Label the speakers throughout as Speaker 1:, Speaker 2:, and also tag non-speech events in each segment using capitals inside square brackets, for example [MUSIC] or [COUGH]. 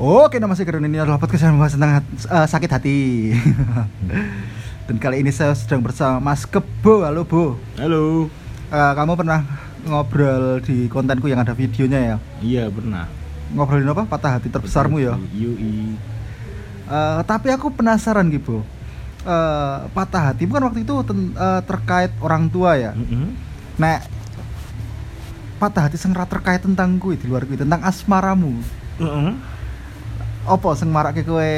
Speaker 1: Oke, nama saya Karen ini adalah podcast yang membahas tentang eh, sakit hati. [LAUGHS] Dan kali ini saya sedang bersama Mas Kebo. Halo, Bo.
Speaker 2: Halo.
Speaker 1: Eh, kamu pernah ngobrol di kontenku yang ada videonya ya?
Speaker 2: Iya pernah.
Speaker 1: Ngobrolin apa? Patah hati terbesarmu ya?
Speaker 2: Yui.
Speaker 1: Eh, tapi aku penasaran gitu. Eh, patah hati bukan waktu itu ten- eh, terkait orang tua ya.
Speaker 2: Mm-mm.
Speaker 1: Nek patah hati sing ra terkait tentang kuwi di luar kuwi tentang asmaramu.
Speaker 2: Mm-mm.
Speaker 1: Apa sing marake kowe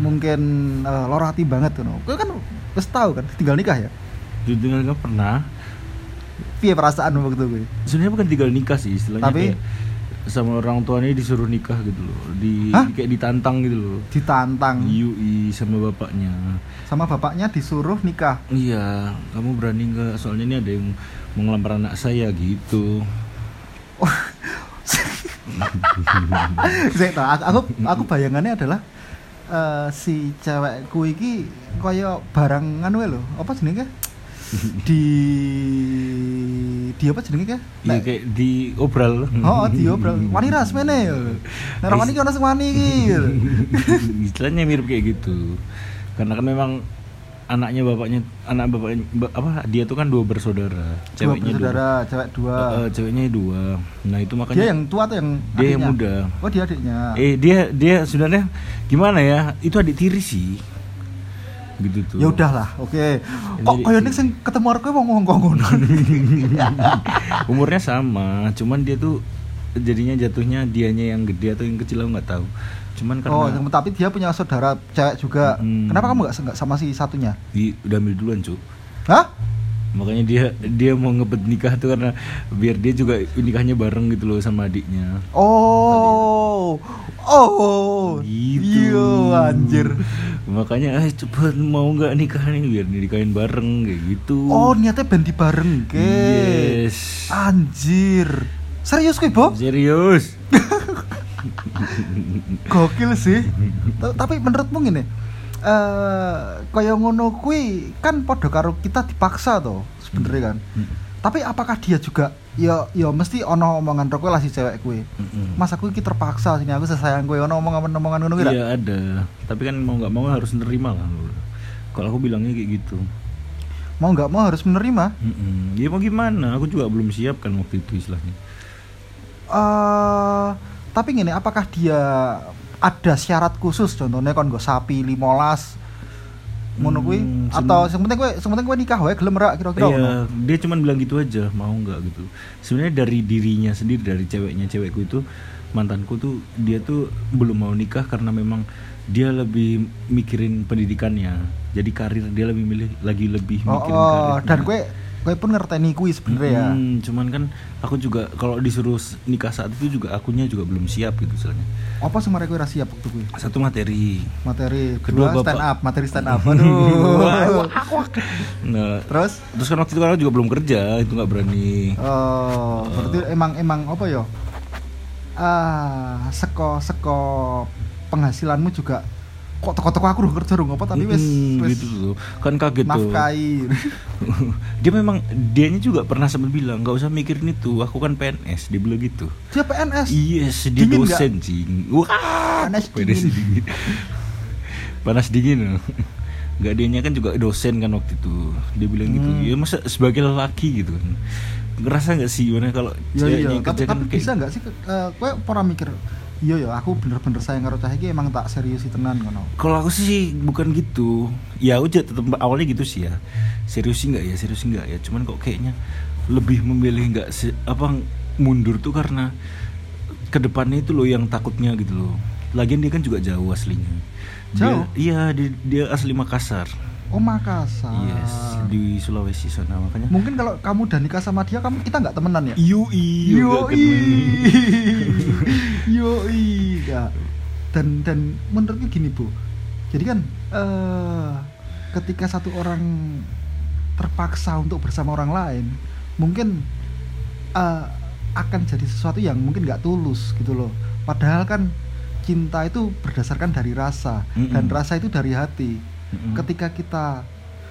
Speaker 1: mungkin eh, loro hati banget ngono. Kowe kan wis tahu kan tinggal nikah ya.
Speaker 2: Jujur nggak pernah.
Speaker 1: Piye perasaanmu waktu kuwi?
Speaker 2: Sebenarnya bukan tinggal nikah sih istilahnya.
Speaker 1: Tapi-
Speaker 2: kayak sama orang tuanya disuruh nikah gitu loh. Di
Speaker 1: Hah?
Speaker 2: kayak ditantang gitu loh.
Speaker 1: Ditantang
Speaker 2: Yui sama bapaknya.
Speaker 1: sama bapaknya disuruh nikah.
Speaker 2: Iya, kamu berani nggak? Soalnya ini ada yang mau ngelamar anak saya gitu.
Speaker 1: Saya [LAUGHS] [LAUGHS] tahu aku, aku aku bayangannya adalah eh, si cewekku iki kaya barang anu lho, apa jenenge? di di apa jenenge kayak?
Speaker 2: Iya kayak di obral.
Speaker 1: Oh, di obral. Wani ras mene. Nek wani ki ono sing wani iki. [LAUGHS]
Speaker 2: istilahnya mirip kayak gitu karena kan memang anaknya bapaknya anak bapaknya ba- apa dia tuh kan dua bersaudara
Speaker 1: Dua
Speaker 2: ceweknya
Speaker 1: bersaudara, cewek dua.
Speaker 2: dua Eh, eh, ceweknya dua nah itu makanya
Speaker 1: dia yang tua atau yang
Speaker 2: dia yang
Speaker 1: adiknya?
Speaker 2: muda
Speaker 1: Oh, dia adiknya.
Speaker 2: eh dia dia sebenarnya gimana ya itu adik tiri sih gitu tuh
Speaker 1: Ya udahlah, oke. Kok
Speaker 2: Jadi-
Speaker 1: kaya nek sing ketemu kowe wong ngomong ngono. [LAUGHS]
Speaker 2: umurnya sama cuman dia tuh jadinya jatuhnya dianya yang gede atau yang kecil aku nggak tahu cuman karena
Speaker 1: Oh, tapi dia punya saudara cewek juga.
Speaker 2: Mm.
Speaker 1: Kenapa kamu nggak sama si satunya?
Speaker 2: di, udah ambil duluan cuk
Speaker 1: Hah?
Speaker 2: makanya dia dia mau ngebet nikah tuh karena biar dia juga nikahnya bareng gitu loh sama adiknya
Speaker 1: Oh. Oh.
Speaker 2: gitu
Speaker 1: Iya, anjir.
Speaker 2: makanya ah cepet mau nggak nikah nih biar nikahin bareng kayak gitu
Speaker 1: Oh, niatnya bandi bareng, ke.
Speaker 2: yes
Speaker 1: Anjir. Serius kowe, Bo?
Speaker 2: serius
Speaker 1: Gokil sih. Ta- Tapi menurutmu gini, eh kaya ngono kuwi kan padha karo kita dipaksa to, sebenarnya kan.
Speaker 2: Hmm.
Speaker 1: Tapi apakah dia juga ya ya mesti ono omongan ro kowe lah si cewek kuwi.
Speaker 2: Mm-mm.
Speaker 1: Mas aku iki terpaksa sini aku sesayang kowe ono omongan-omongan ngono kuwi ra?
Speaker 2: iya ada tapi kan mau nggak mau harus nerima lah kalau aku bilangnya kayak gitu
Speaker 1: Mau nggak mau harus menerima.
Speaker 2: Mm-mm. ya mau gimana aku juga belum siap kan waktu itu istilahnya
Speaker 1: eh tapi gini, apakah dia ada syarat khusus contohnya kon nggo sapi 15 ngono kuwi
Speaker 2: Hmm,
Speaker 1: atau penting kowe yang penting kowe nikah wae gelem ra kira-kira?
Speaker 2: Iya, dia cuma bilang gitu aja, mau nggak gitu. Sebenarnya dari dirinya sendiri, dari ceweknya, cewekku itu mantanku tuh dia tuh belum mau nikah karena memang dia lebih mikirin pendidikannya. Jadi karir dia lebih milih lagi lebih
Speaker 1: Oh,
Speaker 2: mikirin
Speaker 1: oh,
Speaker 2: karir.
Speaker 1: dan kowe kowe pun ngerteni kuwi sebenarnya ya.
Speaker 2: Hmm, cuman kan aku juga kalau disuruh nikah saat itu juga akunya juga belum siap gitu soalnya.
Speaker 1: Apa sih mereka ra siap waktu kuwi?
Speaker 2: Satu materi.
Speaker 1: Materi
Speaker 2: Kedua,
Speaker 1: kedua,
Speaker 2: Bapak.
Speaker 1: stand up, materi stand up. [LAUGHS] Aduh. [LAUGHS]
Speaker 2: Nah,
Speaker 1: Terus
Speaker 2: terus kan waktu itu kan aku juga belum kerja, itu nggak berani.
Speaker 1: oh, berarti emang emang apa ya? Ah, seko seko penghasilanmu juga kok teko-teko aku udah kerja apa tapi wis
Speaker 2: Mm,
Speaker 1: wis
Speaker 2: gitu tuh. Kan kaget tuh. [LAUGHS] dia memang dianya juga pernah sempat bilang nggak usah mikirin itu aku kan PNS dia bilang gitu
Speaker 1: Dia PNS.
Speaker 2: yes dia
Speaker 1: Dingin
Speaker 2: dosen cing wah
Speaker 1: Panas dingin.
Speaker 2: dingin [LAUGHS] panas dingin loh. nggak dianya kan juga dosen kan waktu itu dia bilang gitu
Speaker 1: Hmm.
Speaker 2: ya masa sebagai lelaki gitu kan ngerasa nggak sih mana kalau
Speaker 1: Ya iya, tapi,
Speaker 2: kan
Speaker 1: tapi
Speaker 2: kayak
Speaker 1: bisa nggak sih eh, kowe pernah mikir iya ya aku bener-bener sayang karo cah iki emang tak serius tenan ngono.
Speaker 2: kalau aku sih bukan gitu. Ya aku juga tetap awalnya gitu sih ya. Serius sih nggak ya? Serius sih nggak ya? Cuman kok kayaknya lebih memilih nggak apa mundur tuh karena ke depannya itu loh yang takutnya gitu loh. Lagian dia kan juga jauh aslinya. Dia-
Speaker 1: Jauh?
Speaker 2: iya dia, dia asli Makassar
Speaker 1: Oh Makassar.
Speaker 2: yes di Sulawesi sana makanya
Speaker 1: Mungkin kalau kamu udah nikah sama dia, kamu kita nggak temenan ya?
Speaker 2: Yui,
Speaker 1: Yoi, yoi, [LAUGHS] ya. Dan dan menurutku gini bu, jadi kan eh ketika satu orang terpaksa untuk bersama orang lain, mungkin eh, akan jadi sesuatu yang mungkin nggak tulus gitu loh. Padahal kan cinta itu berdasarkan dari rasa dan
Speaker 2: Mm-mm.
Speaker 1: rasa itu dari hati.
Speaker 2: Mm-mm.
Speaker 1: Ketika kita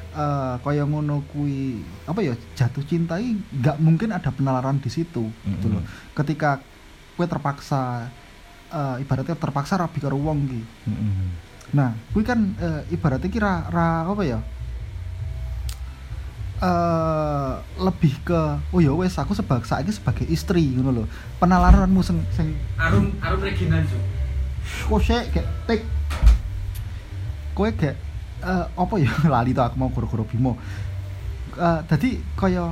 Speaker 1: eh kaya ngono kui apa ya jatuh cinta ini nggak mungkin ada penalaran di situ gitu
Speaker 2: Mm-mm.
Speaker 1: loh ketika kue terpaksa eh, ibaratnya terpaksa rabi karo wong ki.
Speaker 2: Mm-mm.
Speaker 1: Nah, kuwi kan eh, ibaratnya kira ra apa ya? eh lebih ke oh ya wes aku sebagai saiki sebagai istri ngono lho. Penalaranmu sing sing
Speaker 2: Arum Arum Regina
Speaker 1: kok sik kayak tik kowe kayak eh, apa ya [LAUGHS] lali to aku mau goro-goro bimo Eh tadi kaya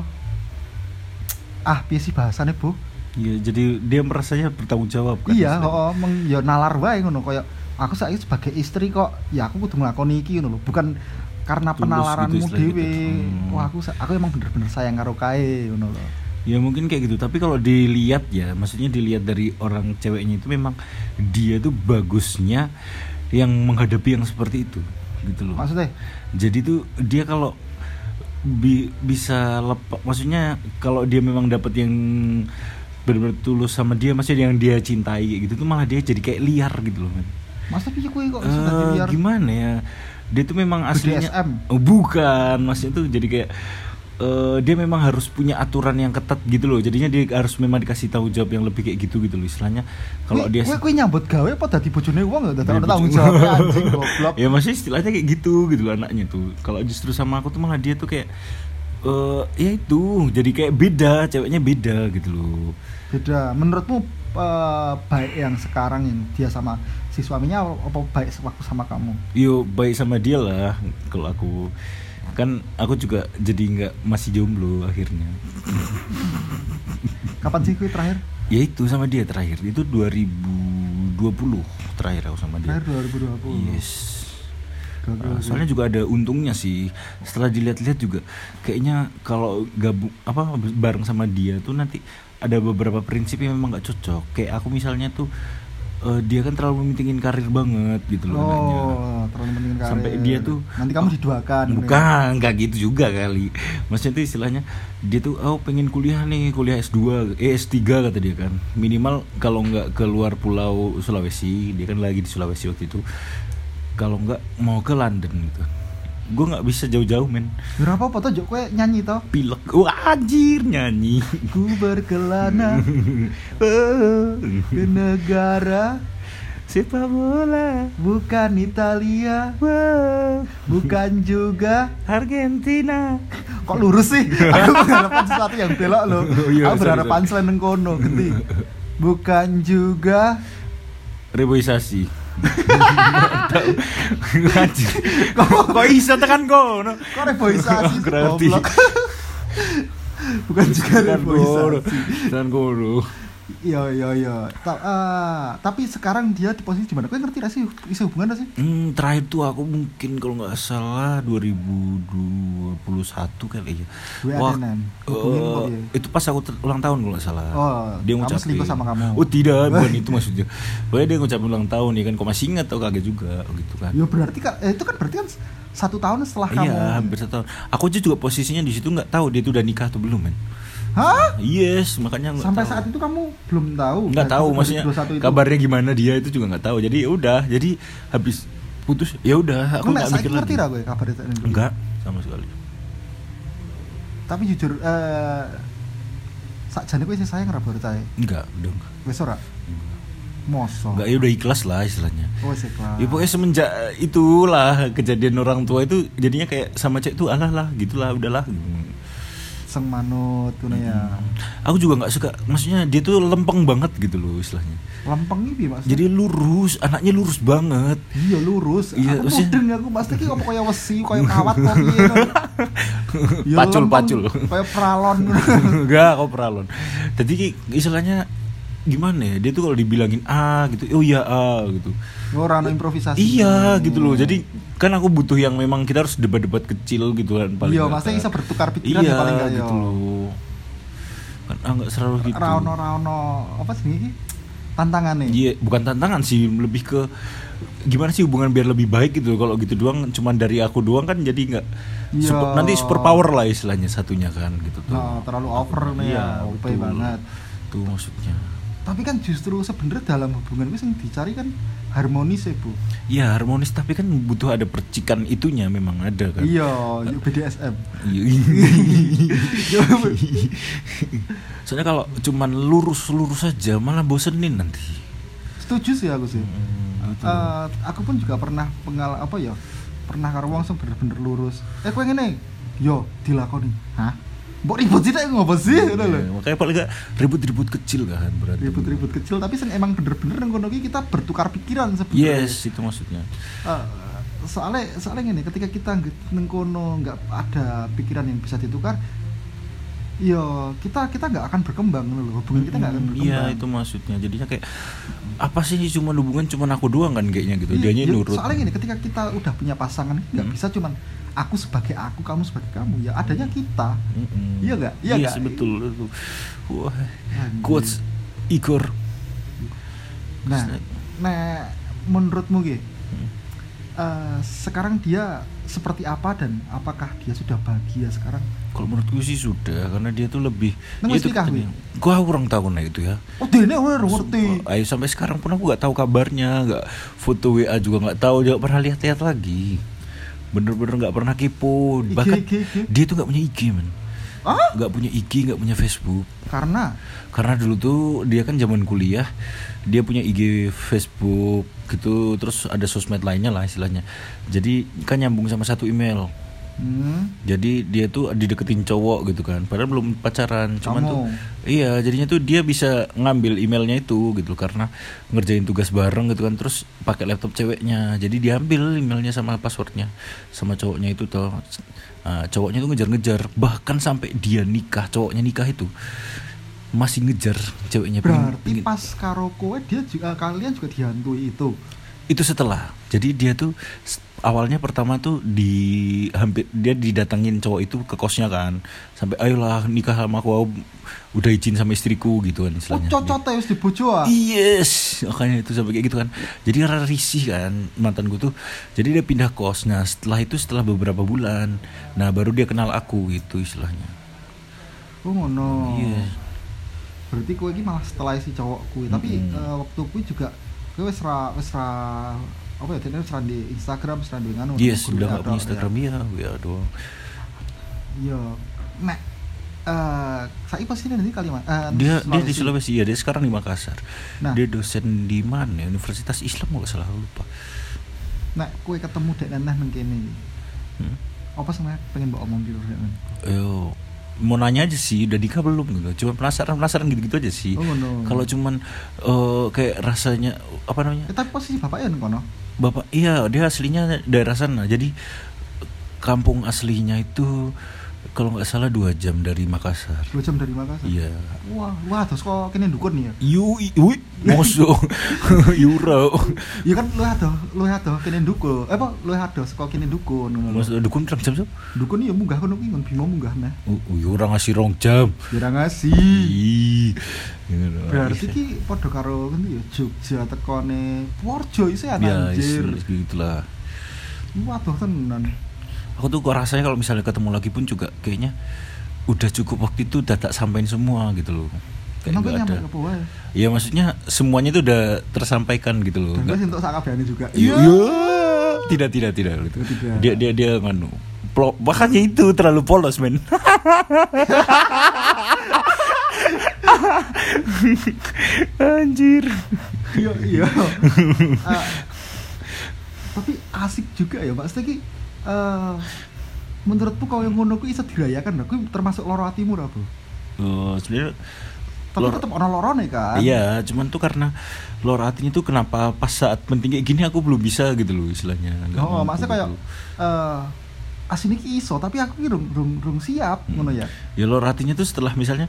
Speaker 1: ah piye sih bahasane bu
Speaker 2: Iya, jadi dia merasanya bertanggung jawab kan.
Speaker 1: iya oh, meng, ya nalar wae ngono kaya aku saiki sebagai istri kok ya aku kudu nglakoni iki ngono lho bukan karena
Speaker 2: Tulus
Speaker 1: penalaranmu
Speaker 2: gitu
Speaker 1: dhewe
Speaker 2: gitu. Hmm.
Speaker 1: wah aku aku emang bener-bener sayang karo kae ngono lho
Speaker 2: Ya mungkin kayak gitu, tapi kalau dilihat ya, maksudnya dilihat dari orang ceweknya itu memang dia tuh bagusnya yang menghadapi yang seperti itu, gitu loh.
Speaker 1: maksudnya
Speaker 2: Jadi tuh dia kalau bi- bisa lepas, maksudnya kalau dia memang dapat yang benar-benar tulus sama dia, maksudnya yang dia cintai gitu tuh malah dia jadi kayak liar gitu loh, men.
Speaker 1: piye kowe kok
Speaker 2: Eh,
Speaker 1: liar
Speaker 2: gimana ya? Dia tuh memang aslinya
Speaker 1: BDSM?
Speaker 2: Oh, bukan, maksudnya tuh jadi kayak eh, dia memang harus punya aturan yang ketat gitu loh. Jadinya dia harus memang dikasih tahu jawab yang lebih kayak gitu gitu loh istilahnya. Kalau dia
Speaker 1: kuwi nyambut gawe apa dadi bojone wong ya dadi
Speaker 2: Dia
Speaker 1: ora tanggung jawab anjing goblok
Speaker 2: ya masih istilahnya kayak gitu gitu loh anaknya tuh. Kalau justru sama aku tuh malah dia tuh kayak eh ya itu jadi kayak beda, ceweknya beda gitu loh.
Speaker 1: beda menurutmu eh, baik yang sekarang yang dia sama si suaminya apa baik waktu sama kamu
Speaker 2: Yo baik sama dia lah kalau aku kan aku juga jadi nggak masih jomblo akhirnya.
Speaker 1: kapan sih kuwi terakhir
Speaker 2: Ya itu sama dia terakhir itu 2020 terakhir aku sama dia.
Speaker 1: terakhir 2020
Speaker 2: Yes. Uh,
Speaker 1: gagal.
Speaker 2: soalnya juga ada untungnya sih. Setelah dilihat-lihat juga kayaknya kalau gabung apa bareng sama dia tuh nanti ada beberapa prinsip yang memang nggak cocok. Kayak aku misalnya tuh eh, dia kan terlalu mementingin karir banget gitu loh anaknya.
Speaker 1: oh terlalu penting karir
Speaker 2: Sampai dia tuh
Speaker 1: nanti kamu diduakan
Speaker 2: Bukan, nggak gitu juga kali. Maksudnya tuh istilahnya dia tuh oh pengen kuliah nih, kuliah S2, eh S3 kata dia kan. Minimal kalau nggak keluar pulau Sulawesi, dia kan lagi di Sulawesi waktu itu. Kalau nggak mau ke London gitu. Gue nggak bisa jauh-jauh men.
Speaker 1: berapa apa tuh kowe nyanyi toh
Speaker 2: Pilek, wah anjir nyanyi.
Speaker 1: ku berkelana ke negara
Speaker 2: Sepak bola,
Speaker 1: bukan Italia
Speaker 2: wow,
Speaker 1: bukan juga
Speaker 2: Argentina.
Speaker 1: kok lurus sih [LAUGHS] aku berharapan sesuatu yang belok loh
Speaker 2: Oh, iya,
Speaker 1: aku
Speaker 2: sorry,
Speaker 1: berharap
Speaker 2: sorry.
Speaker 1: punchline neng kono genti bukan juga
Speaker 2: Reboisasi. Kok iso tekan kono?
Speaker 1: kok reboisasi goblok? [LAUGHS] Bukan juga reboisasi.
Speaker 2: Tekan kono.
Speaker 1: Iya iya iya Ta- ah, tapi sekarang dia di posisi di mana kau ngerti gak sih isi hubungan gak sih
Speaker 2: Hmm, terakhir tuh aku mungkin kalau nggak salah 2021 kali ya. Wah, eh,
Speaker 1: dia?
Speaker 2: itu pas aku ulang tahun kalau nggak salah.
Speaker 1: Oh,
Speaker 2: dia
Speaker 1: kamu
Speaker 2: ngucapin.
Speaker 1: selingkuh sama kamu?
Speaker 2: Oh tidak, [LAUGHS] bukan itu maksudnya. Pokoknya dia ngucapin ulang tahun ya kan. Kok masih ingat tau kaget juga gitu kan.
Speaker 1: ya berarti kan eh, itu kan berarti kan satu tahun setelah kamu
Speaker 2: Iya, hampir satu tahun. Aku aja juga posisinya di situ nggak tahu dia itu udah nikah atau belum men.
Speaker 1: Hah?
Speaker 2: Yes, makanya nggak
Speaker 1: sampai
Speaker 2: tahu.
Speaker 1: saat itu kamu belum tahu?
Speaker 2: Nggak
Speaker 1: Eh,
Speaker 2: tahu
Speaker 1: 2021
Speaker 2: maksudnya
Speaker 1: itu.
Speaker 2: kabarnya gimana dia itu juga nggak tahu. Jadi ya udah jadi habis putus ya udah aku nggak mikir
Speaker 1: ngerti
Speaker 2: lagi.
Speaker 1: lah gue kabar itu
Speaker 2: enggak sama sekali.
Speaker 1: Tapi jujur eh sakjane kowe sih sayang ra baru
Speaker 2: enggak udah enggak
Speaker 1: wis ora? Moso
Speaker 2: enggak ya udah ikhlas lah istilahnya.
Speaker 1: Oh ikhlas.
Speaker 2: Ya pokoknya semenjak itulah kejadian orang tua itu jadinya kayak sama cek tuh alah lah gitulah udahlah
Speaker 1: seng manut ngono ya.
Speaker 2: Aku juga nggak suka. Maksudnya dia tuh lempeng banget gitu loh istilahnya.
Speaker 1: Lempeng iki maksudnya
Speaker 2: jadi lurus anaknya lurus banget.
Speaker 1: Iya lurus.
Speaker 2: Iya,
Speaker 1: aku
Speaker 2: maksudnya-
Speaker 1: mudeng aku pasti ki kok kaya wesi kaya kawat kok piye ngono. Ya,
Speaker 2: Pacul,
Speaker 1: lempeng,
Speaker 2: pacul.
Speaker 1: kaya pralon [LAUGHS]
Speaker 2: enggak kok peralon. Jadi istilahnya gimana ya? Dia tuh kalau dibilangin A gitu oh iya A gitu.
Speaker 1: Ora ono improvisasi.
Speaker 2: Iya gitu loh. Jadi kan aku butuh yang memang kita harus debat-debat kecil gitu kan paling
Speaker 1: iya maksudnya
Speaker 2: kan.
Speaker 1: bisa bertukar pikiran
Speaker 2: iya
Speaker 1: ya paling enggak
Speaker 2: gitu loh. Kan ah, nggak selalu gitu.
Speaker 1: Ra ono ra ono apa sih iki tantangannya
Speaker 2: iya bukan tantangan sih lebih ke gimana sih hubungan biar lebih baik gitu. Kalau gitu doang cuman dari aku doang kan jadi nggak
Speaker 1: Iya.
Speaker 2: super- nanti super power lah istilahnya satunya kan gitu tuh.
Speaker 1: Nah, terlalu over nih ya, OP
Speaker 2: betul.
Speaker 1: banget.
Speaker 2: tuh maksudnya
Speaker 1: Tapi kan justru sebenarnya dalam hubungan itu yang dicari kan harmonis ya, Bu.
Speaker 2: ya harmonis tapi kan butuh ada percikan itunya memang ada kan
Speaker 1: Iya, BDSM.
Speaker 2: Iya. Soalnya kalau cuman lurus-lurus saja malah bosenin nanti.
Speaker 1: setuju sih aku sih
Speaker 2: Hmm.
Speaker 1: Eh, aku pun juga pernah pengal apa ya pernah karo wong bener-bener lurus eh kowe ngene yo dilakoni hah mbok ribut sih nek ngopo sih ngono lho.
Speaker 2: Iya, makanya paling gak ribut-ribut kecil kan berarti.
Speaker 1: Ribut-ribut kecil tapi sing emang bener-bener ki kita bertukar pikiran sebenarnya.
Speaker 2: Yes itu maksudnya.
Speaker 1: Eh, soalnya soalnya gini ketika kita nggak- neng kono nggak ada pikiran yang bisa ditukar yo kita kita nggak akan berkembang loh hubungan kita nggak akan
Speaker 2: Hmm,
Speaker 1: berkembang.
Speaker 2: iya itu maksudnya. Jadinya kayak apa sih cuma hubungan cuma aku doang kan kayaknya gitu.
Speaker 1: Iya,
Speaker 2: dianya
Speaker 1: iya,
Speaker 2: nurut.
Speaker 1: Soalnya gini ketika kita udah punya pasangan nggak
Speaker 2: Hmm.
Speaker 1: bisa cuman aku sebagai aku kamu sebagai kamu. Ya adanya kita.
Speaker 2: Mm-mm.
Speaker 1: Iya nggak? Iya
Speaker 2: yes,
Speaker 1: nggak?
Speaker 2: betul. Itu. Wah quotes Igor.
Speaker 1: Nah nah menurutmu gitu
Speaker 2: Hmm.
Speaker 1: sekarang dia seperti apa dan apakah dia sudah bahagia sekarang?
Speaker 2: Kalau menurutku sih sudah karena dia tuh lebih
Speaker 1: wis
Speaker 2: itu gua kurang tahu nah itu ya.
Speaker 1: Oh dia ini ngerti.
Speaker 2: Ayo sampai sekarang pun aku nggak tahu kabarnya, nggak foto WA juga nggak tahu, juga pernah lihat-lihat lagi. Bener-bener nggak pernah kepo.
Speaker 1: IG,
Speaker 2: Bahkan
Speaker 1: IG, IG.
Speaker 2: dia tuh nggak punya IG man,
Speaker 1: ah
Speaker 2: nggak punya IG, nggak punya Facebook.
Speaker 1: karena
Speaker 2: Karena dulu tuh dia kan zaman kuliah, dia punya IG, Facebook gitu, terus ada sosmed lainnya lah istilahnya. Jadi kan nyambung sama satu email.
Speaker 1: Hmm,
Speaker 2: Jadi dia tuh dideketin cowok gitu kan, padahal belum pacaran, cuman
Speaker 1: Kamu.
Speaker 2: tuh iya jadinya tuh dia bisa ngambil emailnya itu gitu karena ngerjain tugas bareng gitu kan, terus pakai laptop ceweknya, jadi diambil emailnya sama passwordnya sama cowoknya itu tuh, Nah, cowoknya tuh ngejar-ngejar, bahkan sampai dia nikah, cowoknya nikah itu masih ngejar ceweknya.
Speaker 1: berarti
Speaker 2: pengen-
Speaker 1: pas karo kowe dia juga kalian juga dihantui itu?
Speaker 2: Itu setelah. Jadi dia tuh awalnya pertama tuh di hampir dia didatangin cowok itu ke kosnya kan sampai ayolah nikah sama aku udah izin sama istriku gitu kan
Speaker 1: oh
Speaker 2: istilahnya
Speaker 1: cocok ya wis dibojo
Speaker 2: Yes, makanya itu sampai kayak gitu kan. Jadi karena risih kan mantanku tuh. Jadi dia pindah kos. Nah setelah itu setelah beberapa bulan, nah baru dia kenal aku gitu istilahnya.
Speaker 1: oh ngono
Speaker 2: Iya.
Speaker 1: berarti kowe iki malah setelah si cowok kuwi tapi
Speaker 2: Mm-mm.
Speaker 1: eh, waktu kuwi juga kowe wis ra wis ra apa ya wis ra di Instagram ra di nganu
Speaker 2: Yes,
Speaker 1: grup
Speaker 2: udah
Speaker 1: WA
Speaker 2: gak punya
Speaker 1: tok,
Speaker 2: Instagram ya, ya doang.
Speaker 1: iya nek eh saya pasti nanti kalimat eh,
Speaker 2: Dia dia di Sulawesi ya, dia sekarang di Makassar.
Speaker 1: Nah.
Speaker 2: Dia dosen di mana? ya? Universitas Islam nggak salah lupa.
Speaker 1: nek kowe ketemu dek neneh nang kene iki,
Speaker 2: Hmm?
Speaker 1: apa sih Nek, pengen mbok omong dek neneh
Speaker 2: Yo, mau nanya aja sih, udah nikah belum gitu. Cuma penasaran penasaran gitu-gitu aja sih.
Speaker 1: Oh, ngono.
Speaker 2: Kalau cuman eh, kayak rasanya apa namanya?
Speaker 1: eh, tapi posisi bapaknya kono
Speaker 2: Bapak, iya dia aslinya daerah sana. Jadi kampung aslinya itu kalau nggak salah dua jam dari Makassar.
Speaker 1: dua jam dari Makassar
Speaker 2: Iya.
Speaker 1: wah wah terus kok kene dukun nih ya
Speaker 2: Yu, ui, moso, [LAUGHS] Euro.
Speaker 1: Iya kan lu ada, lu ada kene dukun. Eh apa lu ada saka kene dukun.
Speaker 2: Mas dukun pirang jam so?
Speaker 1: Dukun ya munggah kono kuwi ngon bimo munggah nah.
Speaker 2: Uh, orang ngasih rong jam.
Speaker 1: Kira ngasih.
Speaker 2: Ih. Gitu.
Speaker 1: Berarti ki padha karo ngendi ya Jogja tekone Purjo isih
Speaker 2: ya,
Speaker 1: anjir.
Speaker 2: gitulah.
Speaker 1: Waduh tenan.
Speaker 2: Aku tuh kok rasanya kalau misalnya ketemu lagi pun juga kayaknya udah cukup waktu itu udah tak sampein semua gitu loh. Kayak
Speaker 1: Emang
Speaker 2: ada.
Speaker 1: ke wae.
Speaker 2: Ya maksudnya semuanya itu udah tersampaikan gitu loh.
Speaker 1: Dan untuk sakabehane juga.
Speaker 2: Iya. Tidak tidak tidak gitu.
Speaker 1: Oh, tidak.
Speaker 2: Dia dia dia nganu. Makanya itu terlalu polos men. [LAUGHS] Anjir.
Speaker 1: Iya iya. Ah, tapi asik juga ya Pak Steki. Eh menurutmu kau yang ngono kuwi iso dirayakan lho. Kuwi termasuk loro atimu ra, Bu?
Speaker 2: Oh, sebenarnya
Speaker 1: Tapi
Speaker 2: Lor-
Speaker 1: tetep ono lorone kan.
Speaker 2: Iya, cuman tuh karena lor hatinya tuh kenapa pas saat penting kayak gini aku belum bisa gitu loh istilahnya.
Speaker 1: Oh, maksudnya kayak
Speaker 2: gitu.
Speaker 1: Asine ki iso, tapi aku ki rung rung, rung siap
Speaker 2: Hmm.
Speaker 1: ngono ya.
Speaker 2: ya lor hatinya tuh setelah misalnya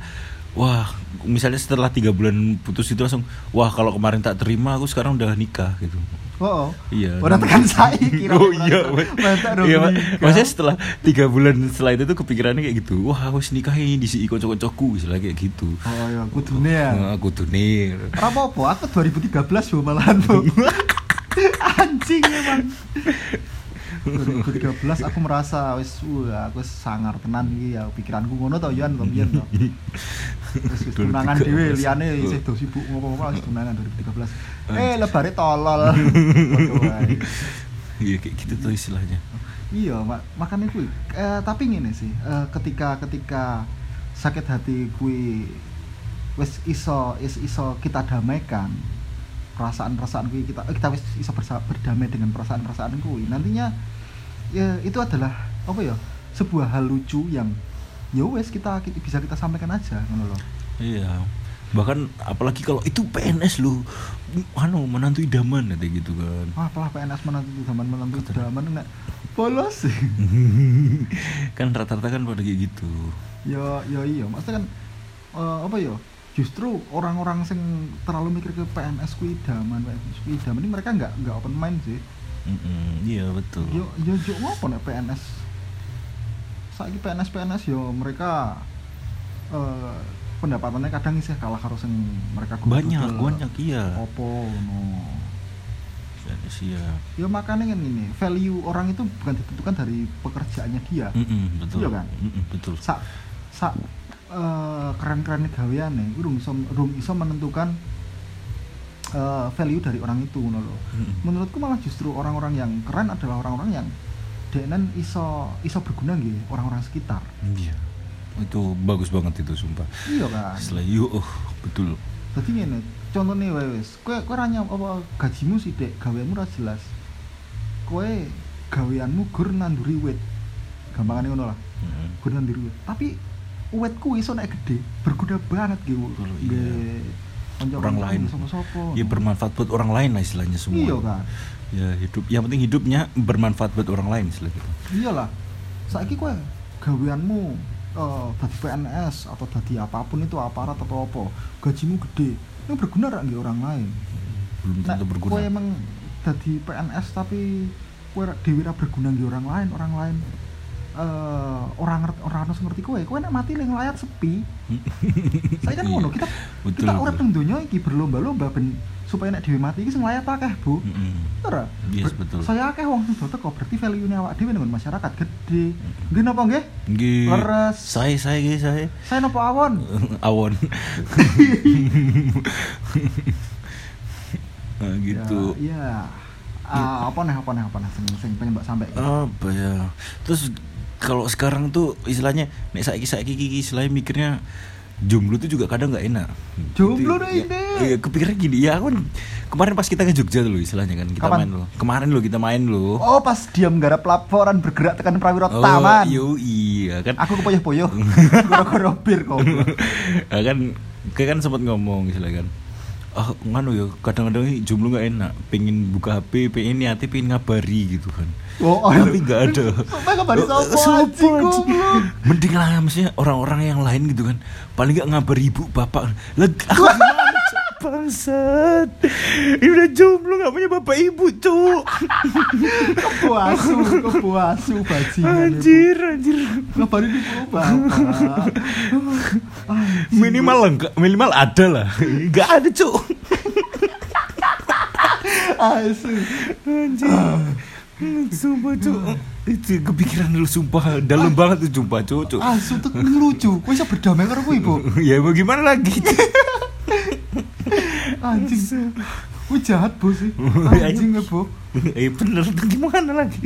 Speaker 2: wah misalnya setelah tiga bulan putus itu langsung wah kalau kemarin tak terima aku sekarang udah nikah gitu
Speaker 1: Oh, oh.
Speaker 2: Iya.
Speaker 1: Udah tekan [LAUGHS] saya kira.
Speaker 2: oh iya
Speaker 1: Mantap dong.
Speaker 2: iya mak-
Speaker 1: nikah.
Speaker 2: maksudnya setelah tiga bulan setelah itu tuh kepikirannya kayak gitu wah aku harus nikahin di si kocok-kocokku misalnya kayak gitu
Speaker 1: Oh iya, kudune ya.
Speaker 2: Nah, aku tuh nih
Speaker 1: Ora apa-apa, aku 2013 Bu malahan Bu. [LAUGHS] Anjing emang. 2013 aku merasa wis wah aku sangar tenan iki ya pikiranku ngono to Yan to biyen to. Wis wis tunangan dhewe liyane isih do sibuk ngopo-ngopo wis tunangan 2013. Eh lebare tolol. [LAUGHS]
Speaker 2: Iya kayak gitu tuh istilahnya
Speaker 1: Iya, mak makanya kuwi. Eh, tapi ngene sih, eh, ketika ketika sakit hati kuwi wis iso is iso kita damaikan. Perasaan-perasaan kuwi kita eh, kita wis bisa berdamai dengan perasaan-perasaan kuwi nantinya ya itu adalah apa ya sebuah hal lucu yang ya wes kita, kita bisa kita sampaikan aja ngono loh
Speaker 2: Iya. Bahkan apalagi kalau itu PNS lu anu menantu idaman kayak gitu kan.
Speaker 1: wah apalah PNS menantu zaman menantu zaman nek bolos sih [LAUGHS]
Speaker 2: kan rata-rata kan pada kayak gitu.
Speaker 1: ya ya iya maksudnya kan eh, apa ya justru orang-orang sing terlalu mikir ke PNS ku idaman PNS ku idaman ini mereka nggak nggak open mind sih
Speaker 2: iya betul.
Speaker 1: yo yo yo ngopo nek PNS saiki PNS PNS yo mereka eh pendapatannya kadang sih kalah karo sing mereka
Speaker 2: banyak
Speaker 1: gudel.
Speaker 2: banyak iya.
Speaker 1: opo no
Speaker 2: PNS iya.
Speaker 1: ya makanya kan ini value orang itu bukan ditentukan dari pekerjaannya dia
Speaker 2: Mm-mm, betul.
Speaker 1: Iya kan?
Speaker 2: Mm-mm, betul.
Speaker 1: sak sak eh, keren-keren gaweane iku urung iso urung iso menentukan eh, value dari orang itu ngono lho.
Speaker 2: Mm-mm.
Speaker 1: Menurutku malah justru orang-orang yang keren adalah orang-orang yang denen iso iso berguna nggih orang-orang sekitar.
Speaker 2: Iya. Itu bagus banget itu sumpah.
Speaker 1: Iya kan.
Speaker 2: Setelah yuk, oh, betul.
Speaker 1: Dadi ngene, contohnya wae wis, kowe kowe ora nyam apa gajimu sih Dek, gaweanmu ora jelas. Kowe gaweanmu gur nanduri wit. Gampangane ngono lah.
Speaker 2: Mm-mm.
Speaker 1: gur nanduri wit. Tapi wit kuwi iso nek gede, berguna banget gitu.
Speaker 2: Betul, iya. Orang lain.
Speaker 1: Sopo-sopo.
Speaker 2: Ya bermanfaat buat orang lain lah istilahnya semua.
Speaker 1: Iya kan.
Speaker 2: Ya hidup. Yang penting hidupnya bermanfaat buat orang lain istilah gitu.
Speaker 1: Iyalah. Saiki kowe gaweanmu eh dadi PNS atau dadi apa pun itu aparat atau apa, gajimu gede. Ini berguna nggih orang lain.
Speaker 2: Belum tentu
Speaker 1: Nek
Speaker 2: berguna.
Speaker 1: Kowe emang dadi PNS tapi kowe dhewe berguna nggih orang lain, orang lain eh orang orang harus ngerti kowe, kowe nek mati ning layar sepi. [LAUGHS] Saya kan
Speaker 2: Iya.
Speaker 1: ngono, kita
Speaker 2: Betul,
Speaker 1: kita urip ning donya iki berlomba-lomba ben supaya nek dhewe mati iki sing layar akeh, Bu.
Speaker 2: Yes,
Speaker 1: Ber-
Speaker 2: betul.
Speaker 1: Saya akeh wong sing teko berarti value-ne awak dhewe dengan masyarakat gede. Nggih napa nggih?
Speaker 2: Nggih.
Speaker 1: Leres.
Speaker 2: Saya saya nggih saya.
Speaker 1: Saya napa awon? [LAUGHS]
Speaker 2: Awon. nah, [LAUGHS] gitu.
Speaker 1: Ya, iya. Ah, apa nih apa nih apa nih sing sing pengen mbak sampai.
Speaker 2: Apa ya? Terus kalau sekarang tuh istilahnya nek saiki saiki iki istilahnya mikirnya jomblo tuh juga kadang nggak enak.
Speaker 1: Jomblo
Speaker 2: Gitu,
Speaker 1: dah
Speaker 2: ya-
Speaker 1: ini.
Speaker 2: Iya, kepikiran gini. Ya aku kan kemarin pas kita ke Jogja dulu istilahnya kan kita
Speaker 1: Kapan?
Speaker 2: main loh. Kemarin lo kita main loh.
Speaker 1: Oh, pas dia menggarap laporan bergerak tekan prawira taman.
Speaker 2: yo iya kan.
Speaker 1: Aku kepoyoh-poyoh. Gara-gara [LAUGHS] bir kok.
Speaker 2: Ya kan kayak kan sempat ngomong istilahnya kan. Ah, nganu ya, kadang-kadang jomblo nggak enak. Pengen buka HP, pengen niati, pengen ngabari gitu kan.
Speaker 1: Oh, oh,
Speaker 2: Tapi nggak ada. [LAUGHS]
Speaker 1: Ngabari sopo.
Speaker 2: Mending lah maksudnya orang-orang yang lain gitu kan. Paling nggak ngabari ibu bapak. Lah aku [LAUGHS] gimana Cuk? Bangsat. Ini udah jomblo nggak punya bapak ibu cuk.
Speaker 1: Kepuasu, kepuasu bajingan.
Speaker 2: Anjir, anjir.
Speaker 1: Ngabarin di bapak. [LAUGHS] Anjing,
Speaker 2: Minimal enggak, minimal ada lah. Enggak ada cuk.
Speaker 1: Asu.
Speaker 2: Anjir. Sumpah cuk. Itu kepikiran lu sumpah dalam banget tuh sumpah cuk. cuk.
Speaker 1: Asu tuh lucu. Kok bisa berdamai karo kuwi, Bu? [LAUGHS]
Speaker 2: ya bagaimana lagi? [LAUGHS]
Speaker 1: Anjing. Kuwi jahat, Bu sih. [LAUGHS] Anjing, ya, Bu. [LAUGHS]
Speaker 2: Eh bener tuh gimana lagi?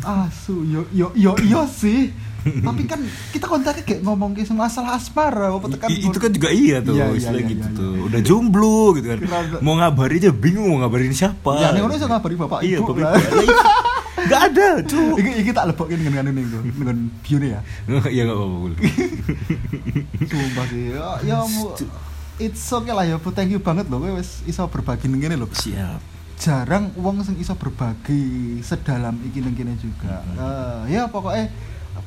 Speaker 1: Asu, yo yo yo yo sih. Tapi kan kita kontaknya kayak ngomong ke masalah asmara, apa tekan
Speaker 2: I- itu kan juga iya tuh,
Speaker 1: Iya, iya,
Speaker 2: istilah
Speaker 1: iya,
Speaker 2: gitu
Speaker 1: iya,
Speaker 2: tuh. Udah jomblo gitu kan.
Speaker 1: Kenapa?
Speaker 2: Mau ngabari aja bingung mau ngabarin siapa.
Speaker 1: Ya, nih ngono iso ngabari bapak
Speaker 2: Iya,
Speaker 1: ibu
Speaker 2: bapak
Speaker 1: lah.
Speaker 2: ibu. Lah, iya. Nggak ada, cuk.
Speaker 1: Iki iki tak lebokin dengan niku, dengan bione ya. [LAUGHS]
Speaker 2: Iya enggak apa-apa.
Speaker 1: Sumpah sih. Ya, ya mu- it's okay lah ya, Bu. Thank you banget loh wis iso berbagi kene lho.
Speaker 2: Siap.
Speaker 1: Jarang wong sing iso berbagi sedalam iki ning kene juga.
Speaker 2: Mhm.
Speaker 1: Eh, ya pokoknya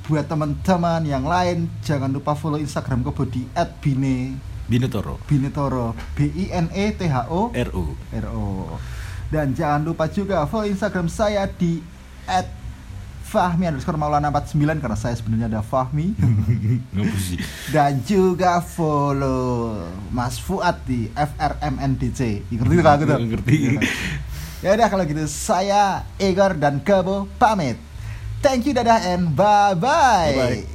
Speaker 1: buat teman-teman yang lain jangan lupa follow Instagram Kobo di @bine
Speaker 2: Binetoro.
Speaker 1: Binetoro B I N E T H O
Speaker 2: RU.
Speaker 1: R O. Dan jangan lupa juga follow Instagram saya di @fahmi underscore maulana 49 karena saya sebenarnya ada Fahmi. [LAUGHS] Dan juga follow Mas Fuad di FRMNDC. Ngerti gak aku tuh?
Speaker 2: Ngerti.
Speaker 1: Ya udah kalau gitu saya Igor dan Kebo pamit. Thank you dadah and bye bye.
Speaker 2: Bye-bye.